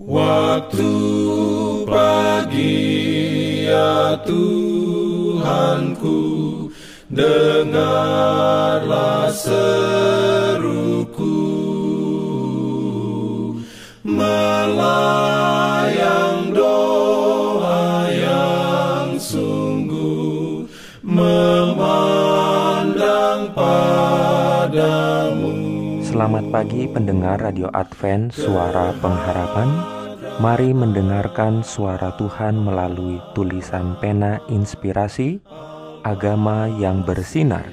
Waktu pagi ya Tuhanku Dengarlah seruku. Melayang Selamat pagi pendengar Radio Advent Suara Pengharapan Mari mendengarkan suara Tuhan melalui tulisan pena inspirasi agama yang bersinar.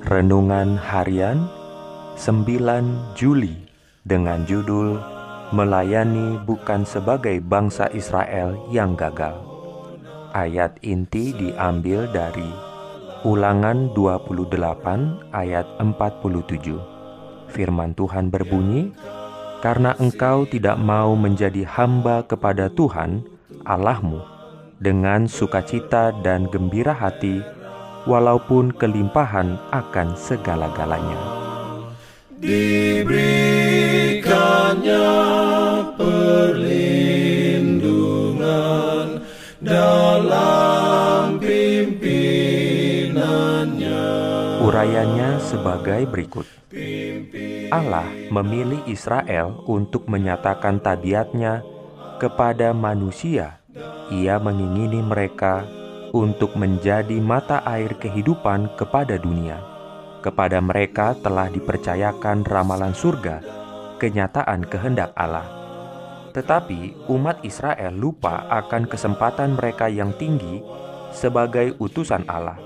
Renungan harian 9 Juli dengan judul Melayani bukan sebagai bangsa Israel yang gagal. Ayat inti diambil dari Ulangan 28 ayat 47. Firman Tuhan berbunyi, "Karena engkau tidak mau menjadi hamba kepada Tuhan Allahmu, dengan sukacita dan gembira hati, walaupun kelimpahan akan segala-galanya. Diberikannya perlindungan dalam pimpinannya. Urayanya sebagai berikut. Allah memilih Israel untuk menyatakan tabiatnya kepada manusia ia mengingini mereka untuk menjadi mata air kehidupan kepada dunia. Kepada mereka telah dipercayakan ramalan surga, kenyataan kehendak Allah. Tetapi umat Israel lupa akan kesempatan mereka yang tinggi sebagai utusan Allah.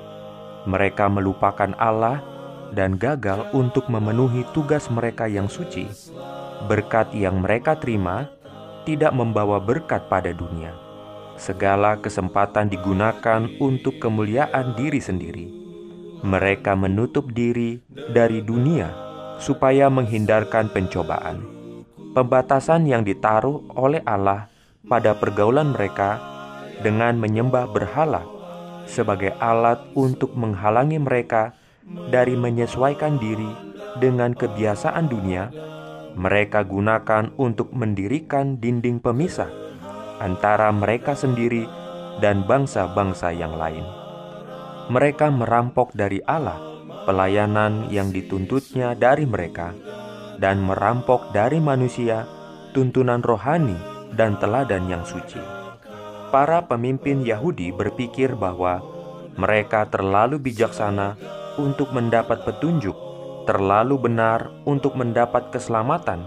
Mereka melupakan Allah dan gagal untuk memenuhi tugas mereka yang suci. Berkat yang mereka terima tidak membawa berkat pada dunia segala kesempatan digunakan untuk kemuliaan diri sendiri. Mereka menutup diri dari dunia supaya menghindarkan pencobaan. Pembatasan yang ditaruh oleh Allah pada pergaulan mereka dengan menyembah berhala sebagai alat untuk menghalangi mereka dari menyesuaikan diri dengan kebiasaan dunia, mereka gunakan untuk mendirikan dinding pemisah antara mereka sendiri dan bangsa-bangsa yang lain. Mereka merampok dari Allah pelayanan yang dituntutnya dari mereka, dan merampok dari manusia tuntunan rohani dan teladan yang suci. Para pemimpin Yahudi berpikir bahwa mereka terlalu bijaksana untuk mendapat petunjuk, terlalu benar untuk mendapat keselamatan,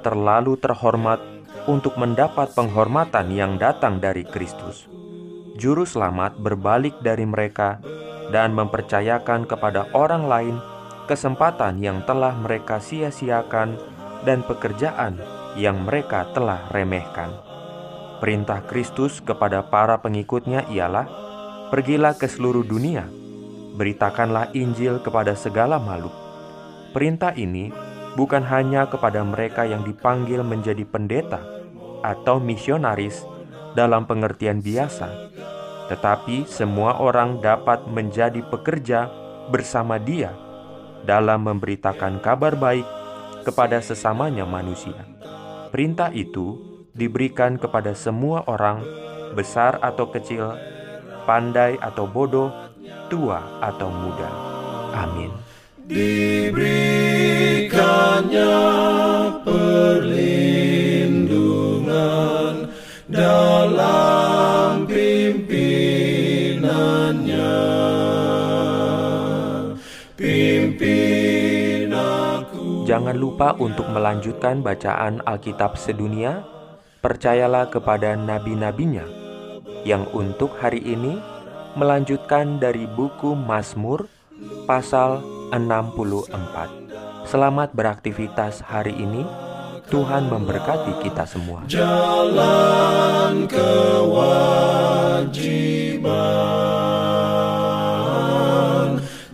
terlalu terhormat untuk mendapat penghormatan yang datang dari Kristus. Juru selamat berbalik dari mereka dan mempercayakan kepada orang lain kesempatan yang telah mereka sia-siakan dan pekerjaan yang mereka telah remehkan. Perintah Kristus kepada para pengikutnya ialah, Pergilah ke seluruh dunia, beritakanlah Injil kepada segala makhluk. Perintah ini bukan hanya kepada mereka yang dipanggil menjadi pendeta atau misionaris dalam pengertian biasa, tetapi semua orang dapat menjadi pekerja bersama Dia dalam memberitakan kabar baik kepada sesamanya manusia. Perintah itu diberikan kepada semua orang, besar atau kecil, pandai atau bodoh, tua atau muda. Amin. Diberikannya perlindungan dalam pimpinannya. Pimpin aku. Jangan lupa untuk melanjutkan bacaan Alkitab sedunia. Percayalah kepada nabi-nabinya yang untuk hari ini melanjutkan dari buku Mazmur pasal 64. Selamat beraktivitas hari ini. Tuhan memberkati kita semua. Jalan kewajiban,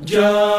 jalan